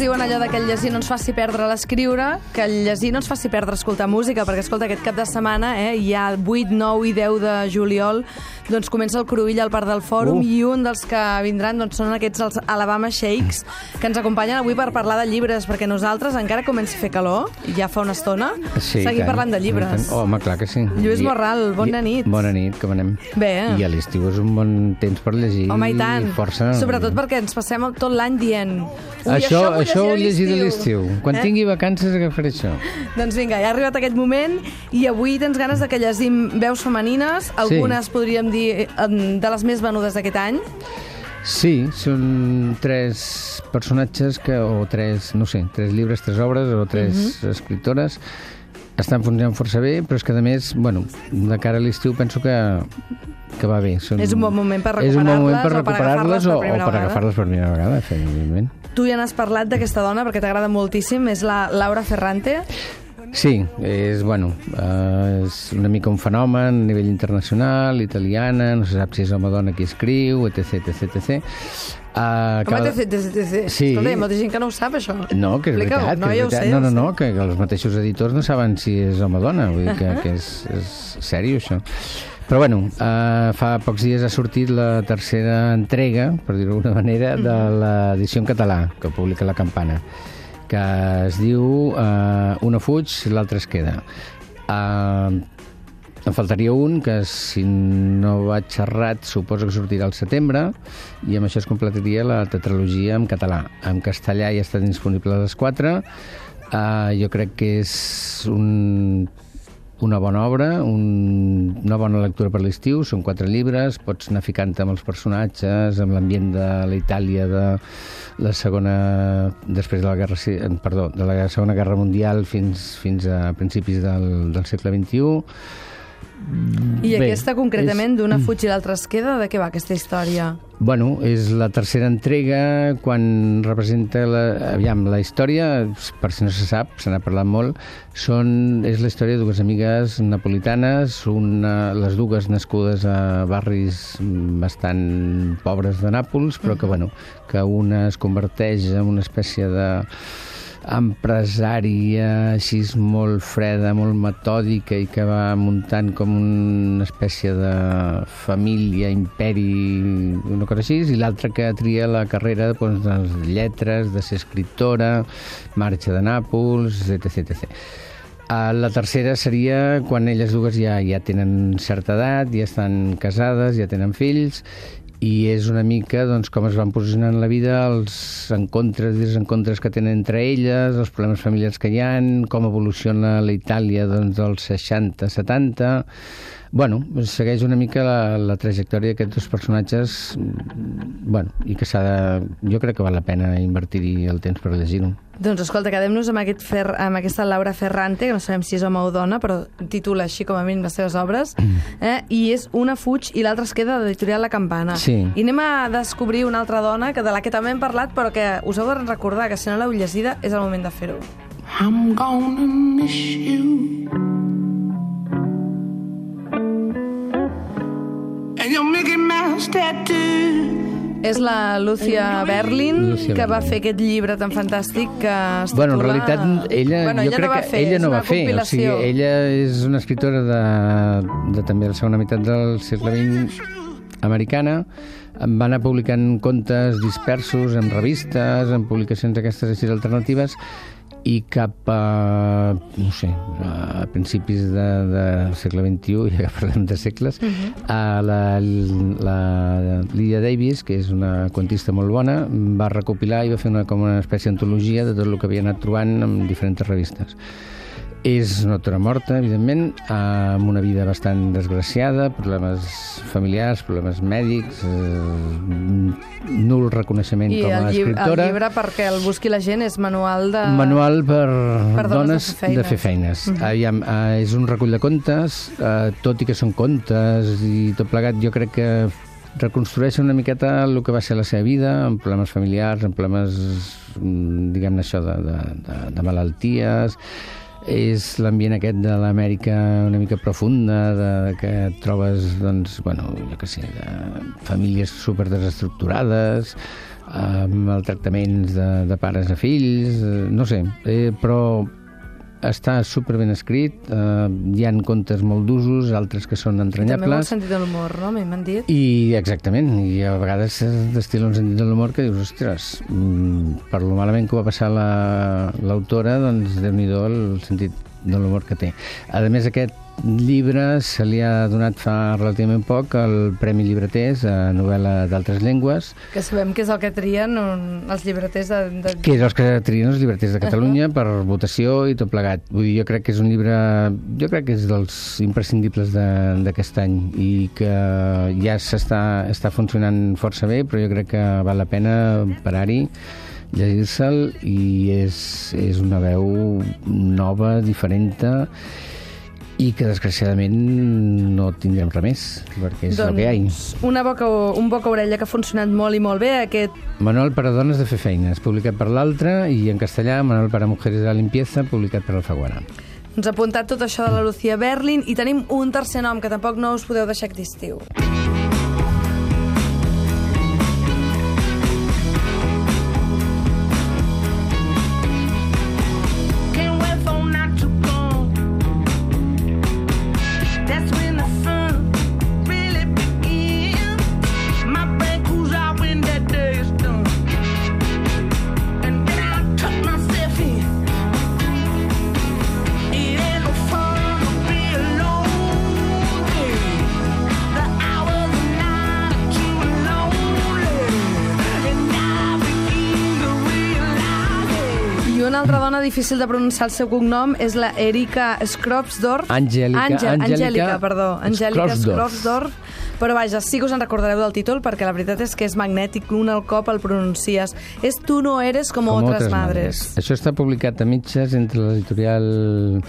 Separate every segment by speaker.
Speaker 1: Diuen allò de que el llegir no ens faci perdre l'escriure, que el llegir no ens faci perdre escoltar música, perquè escolta, aquest cap de setmana, eh, hi ha 8, 9 i 10 de juliol, doncs comença el Cruïll al Parc del Fòrum
Speaker 2: Uh.
Speaker 1: i un dels que vindran doncs, són aquests els Alabama Shakes, que ens acompanyen avui per parlar de llibres, perquè nosaltres, encara comença a fer calor, ja fa una estona,
Speaker 2: Sí,
Speaker 1: seguim
Speaker 2: tant,
Speaker 1: parlant de llibres.
Speaker 2: tant. Home, clar que sí.
Speaker 1: Lluís
Speaker 2: I-
Speaker 1: Morral, bona
Speaker 2: i-
Speaker 1: nit.
Speaker 2: Bona nit, com anem?
Speaker 1: Bé.
Speaker 2: I a l'estiu és un bon temps per llegir.
Speaker 1: Home, i tant.
Speaker 2: Força...
Speaker 1: Sobretot perquè ens passem tot l'any dient... "Ui,
Speaker 2: Això,
Speaker 1: vull
Speaker 2: això ho llegiré a l'estiu. Quan
Speaker 1: Eh?
Speaker 2: tingui vacances agafaré això.
Speaker 1: Doncs vinga, ja ha arribat aquest moment i avui tens ganes de que llegim veus femenines, algunes podríem dir de les més venudes d'aquest any.
Speaker 2: Sí, són tres personatges que, o tres, no sé, tres llibres, tres obres o tres
Speaker 1: Mhm.
Speaker 2: escriptores estan funcionant força bé, però és que a més, bueno, de cara a l'estiu penso que, que va bé. Són,
Speaker 1: És un bon moment per
Speaker 2: un bon per
Speaker 1: recuperar-les o per agafar-les per
Speaker 2: recuperar-les
Speaker 1: primera
Speaker 2: per primera vegada, evidentment.
Speaker 1: Tu ja n'has parlat d'aquesta dona perquè t'agrada moltíssim, és la Laura Ferrante.
Speaker 2: Sí, és, bueno, eh, és una mica un fenomen a nivell internacional, italiana, no se sap si és home o dona qui escriu, etc, etc, etc. Uh,
Speaker 1: Home, té, té, té, té.
Speaker 2: Sí.
Speaker 1: Escolta, hi ha molta gent que no ho sap, això.
Speaker 2: No, que és veritat.
Speaker 1: No,
Speaker 2: que és veritat.
Speaker 1: sé,
Speaker 2: no, no, no, que, que els mateixos editors no saben si és home o dona, vull dir que, que és, és sèrio, això. Però bueno, uh, fa pocs dies ha sortit la tercera entrega, per dir-ho d'alguna manera, de l'edició en català que publica la Campana, que es diu uh, Una fuig, l'altra es queda. Uh, en faltaria un, que si no vaig errat suposo que sortirà al setembre, i amb això es completaria la tetralogia en català. En castellà ja està disponible a les 4. Uh, jo crec que és un, una bona obra, un, una bona lectura per l'estiu, són quatre llibres, pots anar ficant amb els personatges, amb l'ambient de la Itàlia de la segona, després de la guerra, perdó, de la segona guerra mundial fins, fins a principis del, del segle XXI.
Speaker 1: I
Speaker 2: Bé,
Speaker 1: aquesta, concretament,
Speaker 2: és-
Speaker 1: d'una fuig i l'altra es queda, de què va aquesta història?
Speaker 2: Bueno, és la tercera entrega quan representa la, aviam, la història, per si no se sap, se n'ha parlat molt, són, és la història de dues amigues napolitanes, una, les dues nascudes a barris bastant pobres de Nàpols, però que, bueno, que una es converteix en una espècie de empresària així molt freda, molt metòdica i que va muntant com una espècie de família, imperi, una cosa així, i l'altra que tria la carrera doncs, de les lletres, de ser escriptora, marxa de Nàpols, etc. etc. Uh, la tercera seria quan elles dues ja, ja tenen certa edat, ja estan casades, ja tenen fills, i és una mica doncs, com es van posicionant en la vida, els encontres i desencontres que tenen entre elles, els problemes familiars que hi han, com evoluciona la Itàlia doncs, dels 60-70... Bueno, segueix una mica la, la trajectòria d'aquests dos personatges mm, bueno, i que s'ha de... Jo crec que val la pena invertir-hi el temps per llegir-ho.
Speaker 1: Doncs escolta, quedem-nos amb, aquest fer, amb aquesta Laura Ferrante, que no sabem si és home o dona, però titula així com a mínim les seves obres, eh? i és Una fuig i l'altra es queda de l'editorial La Campana.
Speaker 2: Sí.
Speaker 1: I anem a descobrir una altra dona que de la que també hem parlat, però que us heu de recordar que si no l'heu llegida és el moment de fer-ho.
Speaker 3: I'm gonna miss you. And your Mickey Mouse tattoo.
Speaker 1: És la Lucia Berlin,
Speaker 2: Lucia
Speaker 1: que va
Speaker 2: Berlin.
Speaker 1: fer aquest llibre tan fantàstic que es
Speaker 2: Bueno, en
Speaker 1: titula-
Speaker 2: realitat, ella,
Speaker 1: bueno,
Speaker 2: jo
Speaker 1: ella
Speaker 2: crec
Speaker 1: no va
Speaker 2: que
Speaker 1: fer,
Speaker 2: ella no
Speaker 1: una
Speaker 2: va fer. O sigui, ella és una escriptora de, de també la segona meitat del segle XX americana. Va anar publicant contes dispersos en revistes, en publicacions aquestes així alternatives, i cap a, no sé, a principis de, del segle XXI, ja que parlem de segles, uh -huh. a la, la Lydia Davis, que és una contista molt bona, va recopilar i va fer una, com una espècie d'antologia de tot el que havia anat trobant en diferents revistes. És una autora morta, evidentment, amb una vida bastant desgraciada, problemes familiars, problemes mèdics, eh, nul reconeixement
Speaker 1: I
Speaker 2: com a
Speaker 1: el, lli el
Speaker 2: escriptora.
Speaker 1: llibre, perquè el busqui la gent, és manual de...
Speaker 2: Manual per,
Speaker 1: Per dones
Speaker 2: dones
Speaker 1: de fer
Speaker 2: de fer
Speaker 1: feines.
Speaker 2: feines. Aviam, eh, és un recull de contes, eh, tot i que són contes i tot plegat, jo crec que reconstrueix una miqueta el que va ser la seva vida, amb problemes familiars, amb problemes, mm, diguem-ne això, de, de, de, de malalties, és l'ambient aquest de l'Amèrica una mica profunda, de, que et trobes, doncs, bueno, jo què sé, de famílies super desestructurades, amb maltractaments de, de pares a fills, eh, no sé, eh, però està super ben escrit, eh, hi han contes molt d'usos, altres que són
Speaker 1: També molt
Speaker 2: entranyables,
Speaker 1: sentit de l'humor, no? M'han dit.
Speaker 2: i exactament, i a vegades destil·la un sentit de l'humor que dius, ostres, mm, per lo malament que va passar la- l'autora, doncs déu-n'hi-do el sentit de l'humor que té. A més, aquest llibre se li ha donat fa relativament poc el Premi Llibreters a novel·la d'altres llengües,
Speaker 1: Que sabem que és el que trien un, els llibreters de... de...
Speaker 2: que és els que trien els llibreters de Catalunya per votació i tot plegat. Vull dir, jo crec que és un llibre... Jo crec que és dels imprescindibles de- d'aquest any i que ja s'està està funcionant força bé, però jo crec que val la pena parar-hi llegir-se'l i és, és una veu nova, diferent i que desgraciadament no tindrem res més, perquè és el que hi ha.
Speaker 1: Doncs una boca, un boca-orella que ha funcionat molt i molt bé, aquest
Speaker 2: Manual para dones de fer feines, publicat per l'altre, i en castellà Manual para mujeres de la limpieza, publicat per Alfaguara.
Speaker 1: Ens ha apuntat tot això de la Lucía Berlin i tenim un tercer nom que tampoc no us podeu deixar que distiu. Difícil de pronunciar el seu cognom és la Erika.
Speaker 2: Angèlica-
Speaker 1: Àngel,
Speaker 2: Angèlica
Speaker 1: Angèlica, perdó. Angèlica
Speaker 2: Skropsdorf.
Speaker 1: Skropsdorf. Però vaja, sí que us en recordareu del títol perquè la veritat és que és magnètic, un al cop el pronuncies. És Tu no eres como,
Speaker 2: Com
Speaker 1: otras, madres.
Speaker 2: Això està publicat a mitges entre l'editorial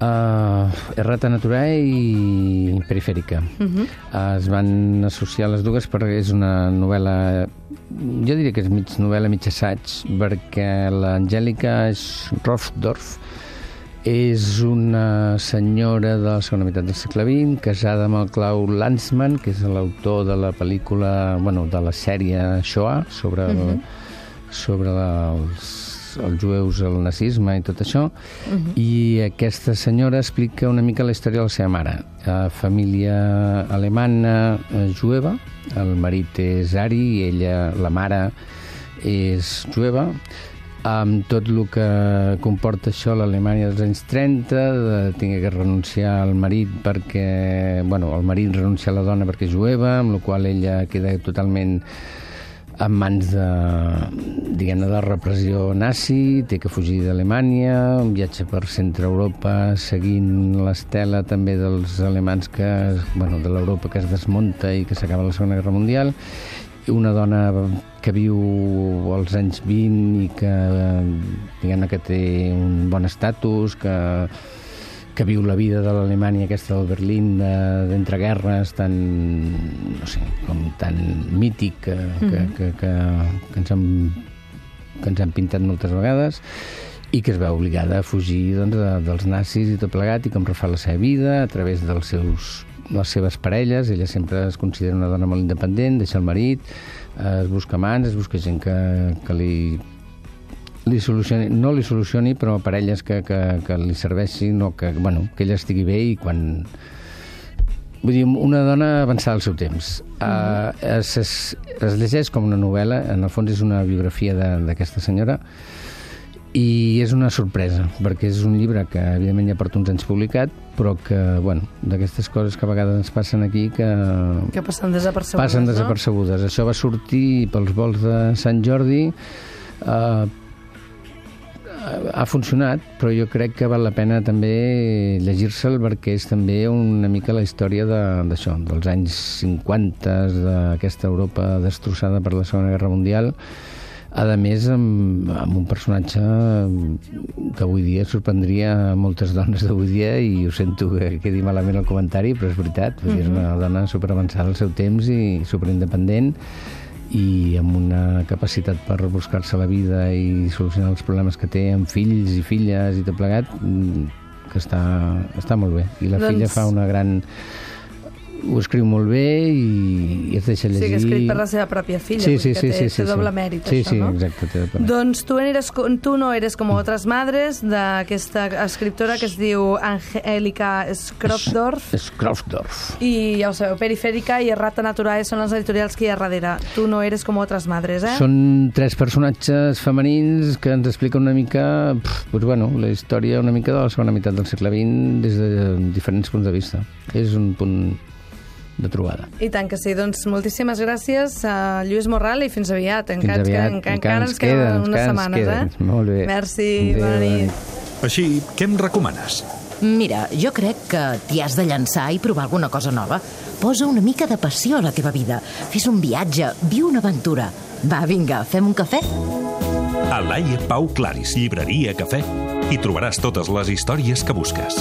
Speaker 2: uh, Errata Naturae i Perifèrica. Uh
Speaker 1: Mhm.
Speaker 2: -huh. Es van associar les dues perquè és una novel·la jo diria que és mig novel·la, mig assaig, perquè l'Angèlica Rofdorf és una senyora de la segona meitat del segle XX, casada amb el Clau Lanzmann, que és l'autor de la pel·lícula, bueno, de la sèrie Shoah, sobre, el, sobre la, els, els jueus, el nazisme i tot això, i aquesta senyora explica una mica la història de la seva mare. Eh, família alemana eh, jueva, el marit és ari i ella, la mare, és jueva, amb tot el que comporta això l'Alemanya dels anys 30, de tenir que renunciar al marit perquè, bueno, el marit renuncia a la dona perquè és jueva, amb la qual ella queda totalment en mans de, diguem-ne, de repressió nazi, té que fugir d'Alemanya, un viatge per centre Europa seguint l'estela també dels alemans que, bueno, de l'Europa que es desmunta i que s'acaba la Segona Guerra Mundial, una dona que viu als anys 20 i que, diguem-ne, que té un bon estatus, que, que viu la vida de l'Alemanya aquesta del Berlín de- d'entreguerres tan, no sé, com tan mític que, que, que, que, que, ens han, que ens han pintat moltes vegades i que es veu obligada a fugir doncs, de, dels nazis i tot plegat i com refà la seva vida a través dels seus les seves parelles, ella sempre es considera una dona molt independent, deixa el marit, eh, es busca mans, es busca gent que, que li li solucioni, no li solucioni, però parelles que, que, que li serveixin o que, bueno, que ella estigui bé i quan... Vull dir, una dona avançada al seu temps. Uh, es, es, es llegeix com una novel·la, en el fons és una biografia d'aquesta senyora, i és una sorpresa, perquè és un llibre que evidentment ja porta uns anys publicat, però que, bueno, d'aquestes coses que a vegades ens passen aquí que
Speaker 1: Que passen desapercebudes,
Speaker 2: passen
Speaker 1: no?
Speaker 2: desapercebudes. Això va sortir pels vols de Sant Jordi, eh, ha funcionat, però jo crec que val la pena també llegir-se'l perquè és també una mica la història de- d'això, de, dels anys 50, d'aquesta Europa destrossada per la Segona Guerra Mundial, a més, amb, amb un personatge que avui dia sorprendria moltes dones d'avui dia i ho sento que quedi malament el comentari, però és veritat. Vull dir, és una dona superavançada al seu temps i superindependent i amb una capacitat per buscar-se la vida i solucionar els problemes que té amb fills i filles i tot plegat mm, que està, està molt bé. I la
Speaker 1: Doncs-
Speaker 2: filla fa una gran... Ho escriu molt bé i, i es deixa
Speaker 1: Sí,
Speaker 2: llegir...
Speaker 1: que ha escrit per la seva pròpia filla.
Speaker 2: Sí, sí, sí,
Speaker 1: té,
Speaker 2: sí, sí,
Speaker 1: té doble
Speaker 2: sí.
Speaker 1: mèrit,
Speaker 2: sí,
Speaker 1: això,
Speaker 2: sí,
Speaker 1: no?
Speaker 2: exacte, té doble mèrit.
Speaker 1: Doncs tu, eres, tu no eres com otras madres d'aquesta escriptora que es diu Angélica Skropdorf
Speaker 2: Skropdorf.
Speaker 1: i ja ho sabeu, Perifèrica i Errata Naturae són les editorials que hi ha darrere. Tu no eres com otras madres, eh?
Speaker 2: Són tres personatges femenins que ens expliquen una mica, pf, doncs, bueno, la història una mica de la segona meitat del segle XX des de diferents punts de vista. És un punt de trobada.
Speaker 1: I tant que sí. Doncs moltíssimes gràcies a Lluís Morral i fins aviat.
Speaker 2: Fins
Speaker 1: Encara, ens
Speaker 2: aviat.
Speaker 1: queden- encara, ens queden
Speaker 2: queden,
Speaker 1: unes
Speaker 2: encara
Speaker 1: setmanes,
Speaker 2: queden.
Speaker 1: eh?
Speaker 2: Molt bé.
Speaker 1: Merci,
Speaker 2: Adéu,
Speaker 1: bona
Speaker 2: bona nit.
Speaker 4: Així, què em recomanes?
Speaker 5: Mira, jo crec que t'hi has de llançar i provar alguna cosa nova. Posa una mica de passió a la teva vida. Fes un viatge, viu una aventura. Va, vinga, fem un cafè?
Speaker 4: A Laia Pau Claris, llibreria Cafè, hi trobaràs totes les històries que busques.